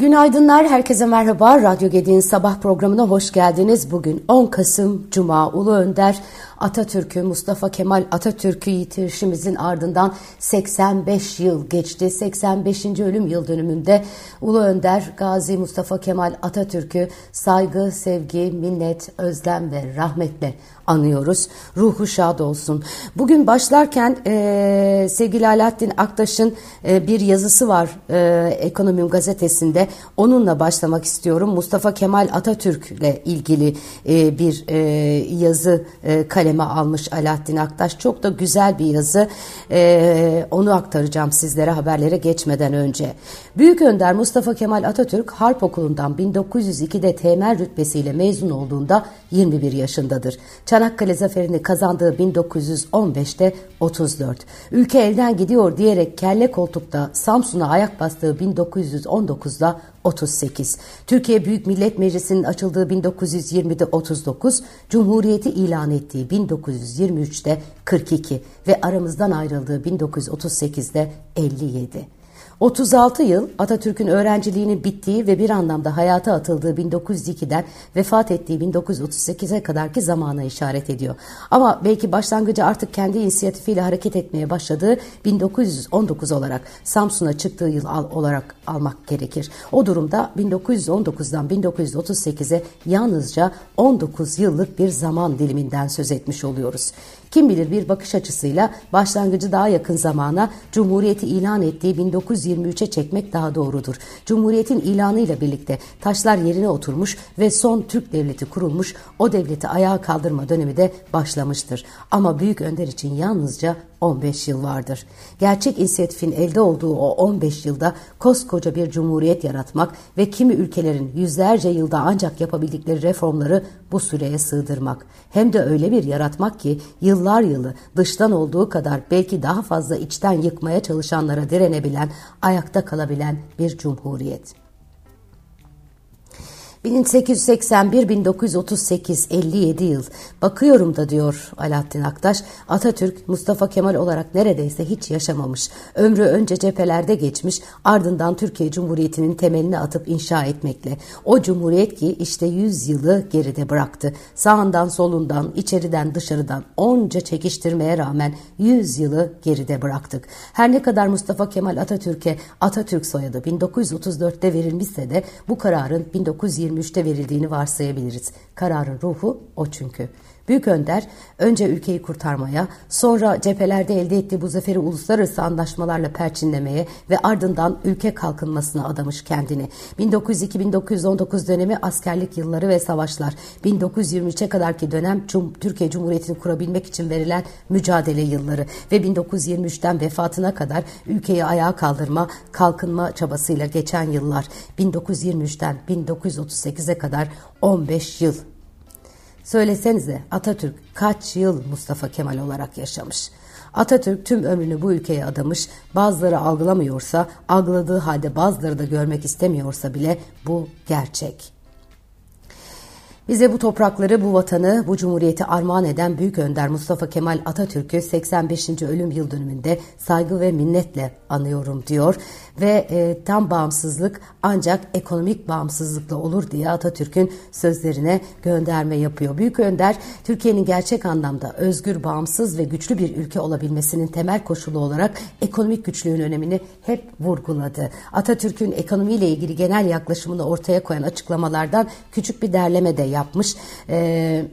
Günaydınlar, herkese merhaba. Radyo Gedi'nin sabah programına hoş geldiniz. Bugün 10 Kasım Cuma Ulu Önder Atatürk'ü, Mustafa Kemal Atatürk'ü yitirişimizin ardından 85 yıl geçti. 85. ölüm yıl dönümünde Ulu Önder Gazi Mustafa Kemal Atatürk'ü saygı, sevgi, minnet, özlem ve rahmetle anıyoruz. Ruhu şad olsun. Bugün başlarken e, sevgili Alaaddin Aktaş'ın e, bir yazısı var e, Ekonomim gazetesinde. Onunla başlamak istiyorum. Mustafa Kemal Atatürk ile ilgili e, bir e, yazı e, kaleme almış Alaaddin Aktaş. Çok da güzel bir yazı. E, onu aktaracağım sizlere haberlere geçmeden önce. Büyük Önder Mustafa Kemal Atatürk Harp Okulu'ndan 1902'de temel rütbesiyle mezun olduğunda 21 yaşındadır. Çanakkale zaferini kazandığı 1915'te 34. Ülke elden gidiyor diyerek kelle koltukta Samsun'a ayak bastığı 1919'da 38. Türkiye Büyük Millet Meclisi'nin açıldığı 1920'de 39, Cumhuriyeti ilan ettiği 1923'te 42 ve aramızdan ayrıldığı 1938'de 57. 36 yıl Atatürk'ün öğrenciliğinin bittiği ve bir anlamda hayata atıldığı 1902'den vefat ettiği 1938'e kadarki zamana işaret ediyor. Ama belki başlangıcı artık kendi inisiyatifiyle hareket etmeye başladığı 1919 olarak Samsun'a çıktığı yıl al, olarak almak gerekir. O durumda 1919'dan 1938'e yalnızca 19 yıllık bir zaman diliminden söz etmiş oluyoruz. Kim bilir bir bakış açısıyla başlangıcı daha yakın zamana Cumhuriyeti ilan ettiği 1923'e çekmek daha doğrudur. Cumhuriyetin ilanıyla birlikte taşlar yerine oturmuş ve son Türk devleti kurulmuş, o devleti ayağa kaldırma dönemi de başlamıştır. Ama Büyük Önder için yalnızca 15 yıl vardır. Gerçek inisiyatifin elde olduğu o 15 yılda koskoca bir cumhuriyet yaratmak ve kimi ülkelerin yüzlerce yılda ancak yapabildikleri reformları bu süreye sığdırmak. Hem de öyle bir yaratmak ki yıllar yılı dıştan olduğu kadar belki daha fazla içten yıkmaya çalışanlara direnebilen, ayakta kalabilen bir cumhuriyet. 1881-1938 57 yıl. Bakıyorum da diyor Alaaddin Aktaş, Atatürk Mustafa Kemal olarak neredeyse hiç yaşamamış. Ömrü önce cephelerde geçmiş, ardından Türkiye Cumhuriyeti'nin temelini atıp inşa etmekle. O cumhuriyet ki işte 100 yılı geride bıraktı. Sağından solundan, içeriden dışarıdan onca çekiştirmeye rağmen 100 yılı geride bıraktık. Her ne kadar Mustafa Kemal Atatürk'e Atatürk soyadı 1934'te verilmişse de bu kararın 1920 1923'te verildiğini varsayabiliriz. Kararın ruhu o çünkü. Büyük Önder önce ülkeyi kurtarmaya, sonra cephelerde elde ettiği bu zaferi uluslararası anlaşmalarla perçinlemeye ve ardından ülke kalkınmasına adamış kendini. 1902-1919 dönemi askerlik yılları ve savaşlar, 1923'e kadarki dönem Cum Türkiye Cumhuriyeti'ni kurabilmek için verilen mücadele yılları ve 1923'ten vefatına kadar ülkeyi ayağa kaldırma, kalkınma çabasıyla geçen yıllar. 1923'ten 1938'e kadar 15 yıl Söylesenize Atatürk kaç yıl Mustafa Kemal olarak yaşamış? Atatürk tüm ömrünü bu ülkeye adamış, bazıları algılamıyorsa, algıladığı halde bazıları da görmek istemiyorsa bile bu gerçek. Bize bu toprakları, bu vatanı, bu cumhuriyeti armağan eden Büyük Önder Mustafa Kemal Atatürk'ü 85. ölüm yıl dönümünde saygı ve minnetle anıyorum diyor ve e, tam bağımsızlık ancak ekonomik bağımsızlıkla olur diye Atatürk'ün sözlerine gönderme yapıyor. Büyük Önder Türkiye'nin gerçek anlamda özgür, bağımsız ve güçlü bir ülke olabilmesinin temel koşulu olarak ekonomik güçlüğün önemini hep vurguladı. Atatürk'ün ekonomiyle ilgili genel yaklaşımını ortaya koyan açıklamalardan küçük bir derleme de yapmış. Ee,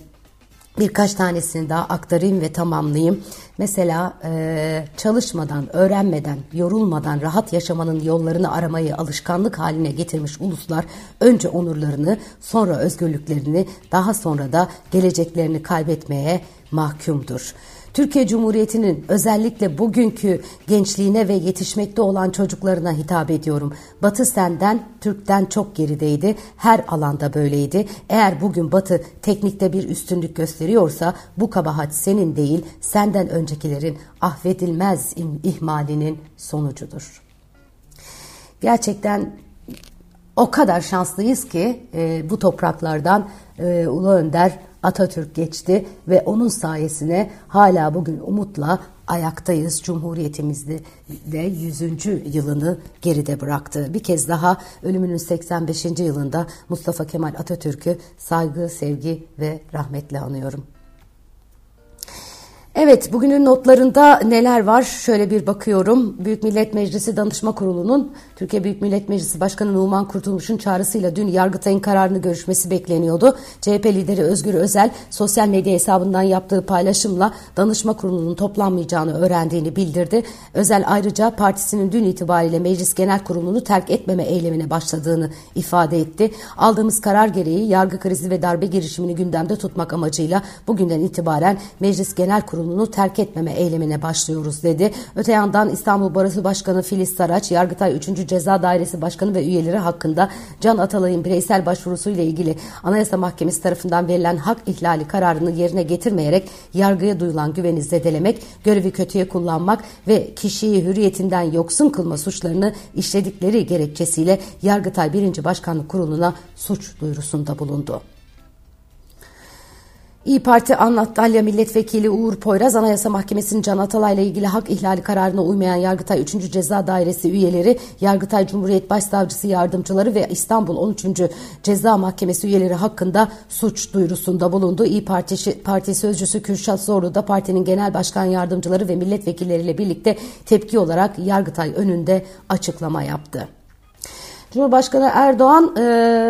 birkaç tanesini daha aktarayım ve tamamlayayım. Mesela e, çalışmadan, öğrenmeden, yorulmadan rahat yaşamanın yollarını aramayı alışkanlık haline getirmiş uluslar önce onurlarını, sonra özgürlüklerini, daha sonra da geleceklerini kaybetmeye mahkumdur. Türkiye Cumhuriyeti'nin özellikle bugünkü gençliğine ve yetişmekte olan çocuklarına hitap ediyorum. Batı senden, Türk'ten çok gerideydi. Her alanda böyleydi. Eğer bugün Batı teknikte bir üstünlük gösteriyorsa bu kabahat senin değil, senden öncekilerin affedilmez ihmalinin sonucudur. Gerçekten o kadar şanslıyız ki e, bu topraklardan e, Ulu Önder Atatürk geçti ve onun sayesine hala bugün umutla ayaktayız. Cumhuriyetimizde de 100. yılını geride bıraktı. Bir kez daha ölümünün 85. yılında Mustafa Kemal Atatürk'ü saygı, sevgi ve rahmetle anıyorum. Evet, bugünün notlarında neler var? Şöyle bir bakıyorum. Büyük Millet Meclisi Danışma Kurulu'nun Türkiye Büyük Millet Meclisi Başkanı Numan Kurtulmuş'un çağrısıyla dün Yargıtay'ın kararını görüşmesi bekleniyordu. CHP lideri Özgür Özel sosyal medya hesabından yaptığı paylaşımla danışma kurulunun toplanmayacağını öğrendiğini bildirdi. Özel ayrıca partisinin dün itibariyle Meclis Genel Kurulu'nu terk etmeme eylemine başladığını ifade etti. Aldığımız karar gereği yargı krizi ve darbe girişimini gündemde tutmak amacıyla bugünden itibaren Meclis Genel Kurulu kurulunu terk etmeme eylemine başlıyoruz dedi. Öte yandan İstanbul Barosu Başkanı Filiz Saraç, Yargıtay 3. Ceza Dairesi Başkanı ve üyeleri hakkında Can Atalay'ın bireysel başvurusuyla ilgili Anayasa Mahkemesi tarafından verilen hak ihlali kararını yerine getirmeyerek yargıya duyulan güveni zedelemek, görevi kötüye kullanmak ve kişiyi hürriyetinden yoksun kılma suçlarını işledikleri gerekçesiyle Yargıtay 1. Başkanlık Kurulu'na suç duyurusunda bulundu. İyi Parti Anadolu Milletvekili Uğur Poyraz Anayasa Mahkemesi'nin Can Atalay ile ilgili hak ihlali kararına uymayan Yargıtay 3. Ceza Dairesi üyeleri, Yargıtay Cumhuriyet Başsavcısı yardımcıları ve İstanbul 13. Ceza Mahkemesi üyeleri hakkında suç duyurusunda bulundu. İyi Parti, Parti Sözcüsü Kürşat Zorlu da partinin genel başkan yardımcıları ve milletvekilleriyle birlikte tepki olarak Yargıtay önünde açıklama yaptı. Cumhurbaşkanı Erdoğan e,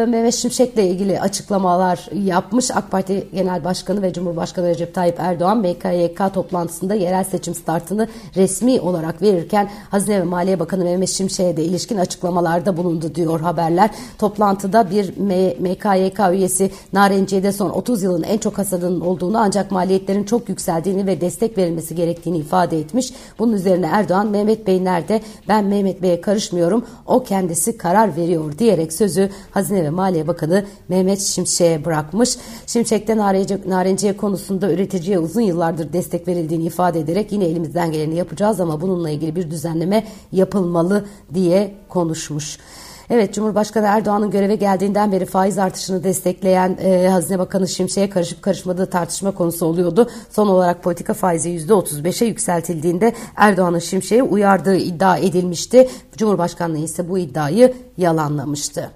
Mehmet Şimşek'le ilgili açıklamalar yapmış. AK Parti Genel Başkanı ve Cumhurbaşkanı Recep Tayyip Erdoğan MKYK toplantısında yerel seçim startını resmi olarak verirken Hazine ve Maliye Bakanı Mehmet Şimşek'e de ilişkin açıklamalarda bulundu diyor haberler. Toplantıda bir MKYK üyesi Narenciye'de son 30 yılın en çok hasadının olduğunu ancak maliyetlerin çok yükseldiğini ve destek verilmesi gerektiğini ifade etmiş. Bunun üzerine Erdoğan Mehmet Bey nerede? Ben Mehmet Bey'e karışmıyorum. O kendisi karar veriyor diyerek sözü Hazine ve Maliye Bakanı Mehmet Şimşek'e bırakmış. Şimşek'te narenciye konusunda üreticiye uzun yıllardır destek verildiğini ifade ederek yine elimizden geleni yapacağız ama bununla ilgili bir düzenleme yapılmalı diye konuşmuş. Evet Cumhurbaşkanı Erdoğan'ın göreve geldiğinden beri faiz artışını destekleyen e, Hazine Bakanı Şimşek'e karışıp karışmadığı tartışma konusu oluyordu. Son olarak politika faizi %35'e yükseltildiğinde Erdoğan'ın Şimşek'e uyardığı iddia edilmişti. Cumhurbaşkanlığı ise bu iddiayı yalanlamıştı.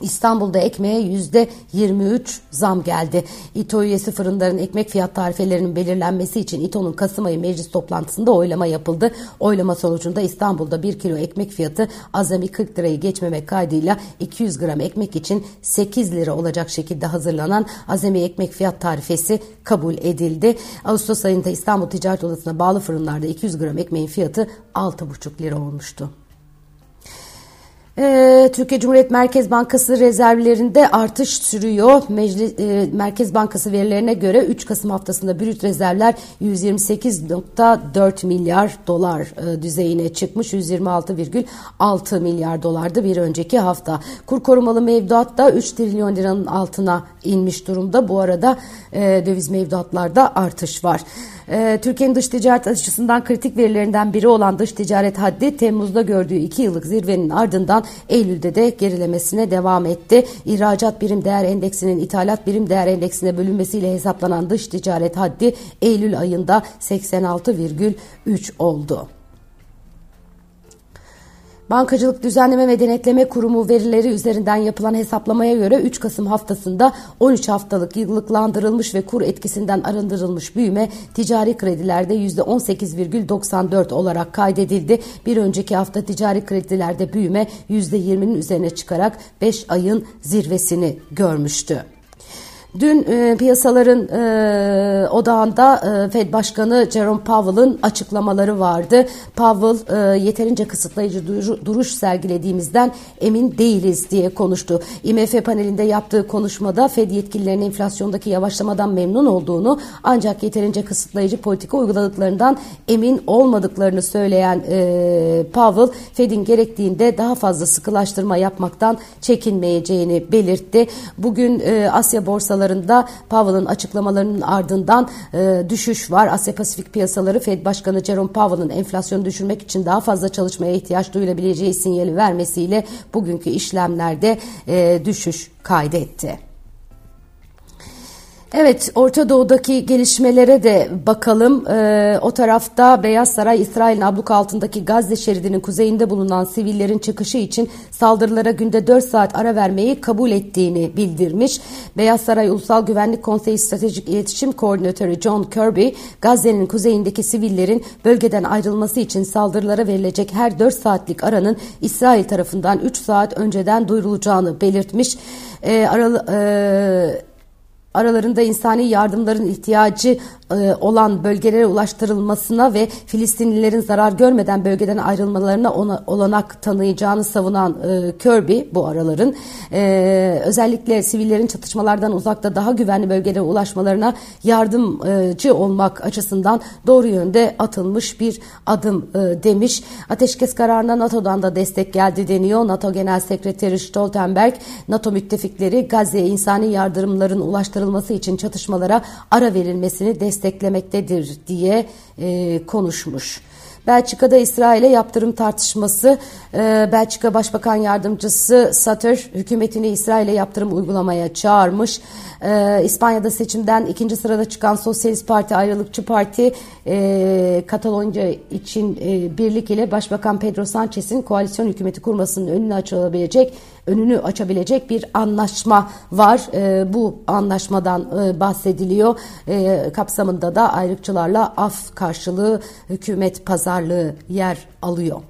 İstanbul'da ekmeğe yüzde 23 zam geldi. İTO üyesi fırınların ekmek fiyat tarifelerinin belirlenmesi için İTO'nun Kasım ayı meclis toplantısında oylama yapıldı. Oylama sonucunda İstanbul'da 1 kilo ekmek fiyatı azami 40 lirayı geçmemek kaydıyla 200 gram ekmek için 8 lira olacak şekilde hazırlanan azami ekmek fiyat tarifesi kabul edildi. Ağustos ayında İstanbul Ticaret Odası'na bağlı fırınlarda 200 gram ekmeğin fiyatı 6,5 lira olmuştu. Ee, Türkiye Cumhuriyet Merkez Bankası rezervlerinde artış sürüyor. Meclis, e, Merkez Bankası verilerine göre 3 Kasım haftasında brüt rezervler 128.4 milyar dolar e, düzeyine çıkmış. 126,6 milyar dolardı bir önceki hafta. Kur korumalı mevduat da 3 trilyon liranın altına inmiş durumda. Bu arada e, döviz mevduatlarda artış var. Ee, Türkiye'nin dış ticaret açısından kritik verilerinden biri olan dış ticaret haddi Temmuz'da gördüğü 2 yıllık zirvenin ardından Eylül'de de gerilemesine devam etti. İhracat birim değer endeksinin ithalat birim değer endeksine bölünmesiyle hesaplanan dış ticaret haddi Eylül ayında 86,3 oldu. Bankacılık Düzenleme ve Denetleme Kurumu verileri üzerinden yapılan hesaplamaya göre 3 Kasım haftasında 13 haftalık yıllıklandırılmış ve kur etkisinden arındırılmış büyüme ticari kredilerde %18,94 olarak kaydedildi. Bir önceki hafta ticari kredilerde büyüme %20'nin üzerine çıkarak 5 ayın zirvesini görmüştü. Dün e, piyasaların e, odağında e, Fed Başkanı Jerome Powell'ın açıklamaları vardı. Powell e, yeterince kısıtlayıcı duruş sergilediğimizden emin değiliz diye konuştu. IMF panelinde yaptığı konuşmada Fed yetkililerinin enflasyondaki yavaşlamadan memnun olduğunu ancak yeterince kısıtlayıcı politika uyguladıklarından emin olmadıklarını söyleyen e, Powell, Fed'in gerektiğinde daha fazla sıkılaştırma yapmaktan çekinmeyeceğini belirtti. Bugün e, Asya borsaları piyasalarında Powell'ın açıklamalarının ardından e, düşüş var. Asya Pasifik piyasaları Fed Başkanı Jerome Powell'ın enflasyonu düşürmek için daha fazla çalışmaya ihtiyaç duyulabileceği sinyali vermesiyle bugünkü işlemlerde e, düşüş kaydetti. Evet, Orta Doğu'daki gelişmelere de bakalım. Ee, o tarafta Beyaz Saray, İsrail'in abluk altındaki Gazze şeridinin kuzeyinde bulunan sivillerin çıkışı için saldırılara günde 4 saat ara vermeyi kabul ettiğini bildirmiş. Beyaz Saray Ulusal Güvenlik Konseyi Stratejik İletişim Koordinatörü John Kirby, Gazze'nin kuzeyindeki sivillerin bölgeden ayrılması için saldırılara verilecek her 4 saatlik aranın İsrail tarafından 3 saat önceden duyurulacağını belirtmiş. Ee, aralı, e, aralarında insani yardımların ihtiyacı e, olan bölgelere ulaştırılmasına ve Filistinlilerin zarar görmeden bölgeden ayrılmalarına ona, olanak tanıyacağını savunan e, Kirby bu araların e, özellikle sivillerin çatışmalardan uzakta daha güvenli bölgelere ulaşmalarına yardımcı olmak açısından doğru yönde atılmış bir adım demiş. Ateşkes kararına NATO'dan da destek geldi deniyor. NATO Genel Sekreteri Stoltenberg NATO müttefikleri Gazze'ye insani yardımların ulaştırılması için çatışmalara ara verilmesini destek desteklemektedir diye e, konuşmuş. Belçika'da İsrail'e yaptırım tartışması. E, Belçika Başbakan Yardımcısı Satır hükümetini İsrail'e yaptırım uygulamaya çağırmış. E, İspanya'da seçimden ikinci sırada çıkan Sosyalist Parti Ayrılıkçı Parti e, Katalonca için e, birlik ile Başbakan Pedro Sanchez'in koalisyon hükümeti kurmasının önünü açılabilecek önünü açabilecek bir anlaşma var. E, bu anlaşmadan e, bahsediliyor. E, kapsamında da ayrıkçılarla af karşılığı hükümet pazarlığı yer alıyor.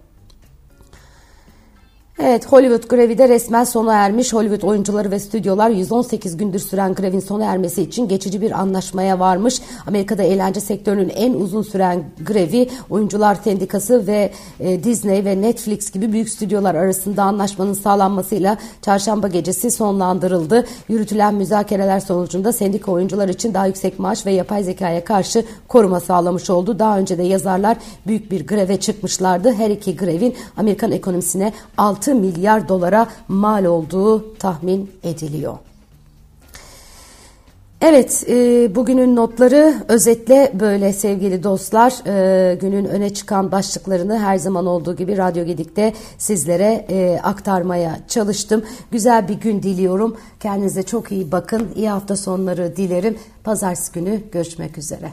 Evet Hollywood grevi de resmen sona ermiş. Hollywood oyuncuları ve stüdyolar 118 gündür süren grevin sona ermesi için geçici bir anlaşmaya varmış. Amerika'da eğlence sektörünün en uzun süren grevi oyuncular sendikası ve e, Disney ve Netflix gibi büyük stüdyolar arasında anlaşmanın sağlanmasıyla çarşamba gecesi sonlandırıldı. Yürütülen müzakereler sonucunda sendika oyuncular için daha yüksek maaş ve yapay zekaya karşı koruma sağlamış oldu. Daha önce de yazarlar büyük bir greve çıkmışlardı. Her iki grevin Amerikan ekonomisine 6 6 milyar dolara mal olduğu tahmin ediliyor. Evet, e, bugünün notları özetle böyle sevgili dostlar. E, günün öne çıkan başlıklarını her zaman olduğu gibi Radyo Gedik'te sizlere e, aktarmaya çalıştım. Güzel bir gün diliyorum. Kendinize çok iyi bakın. İyi hafta sonları dilerim. Pazartesi günü görüşmek üzere.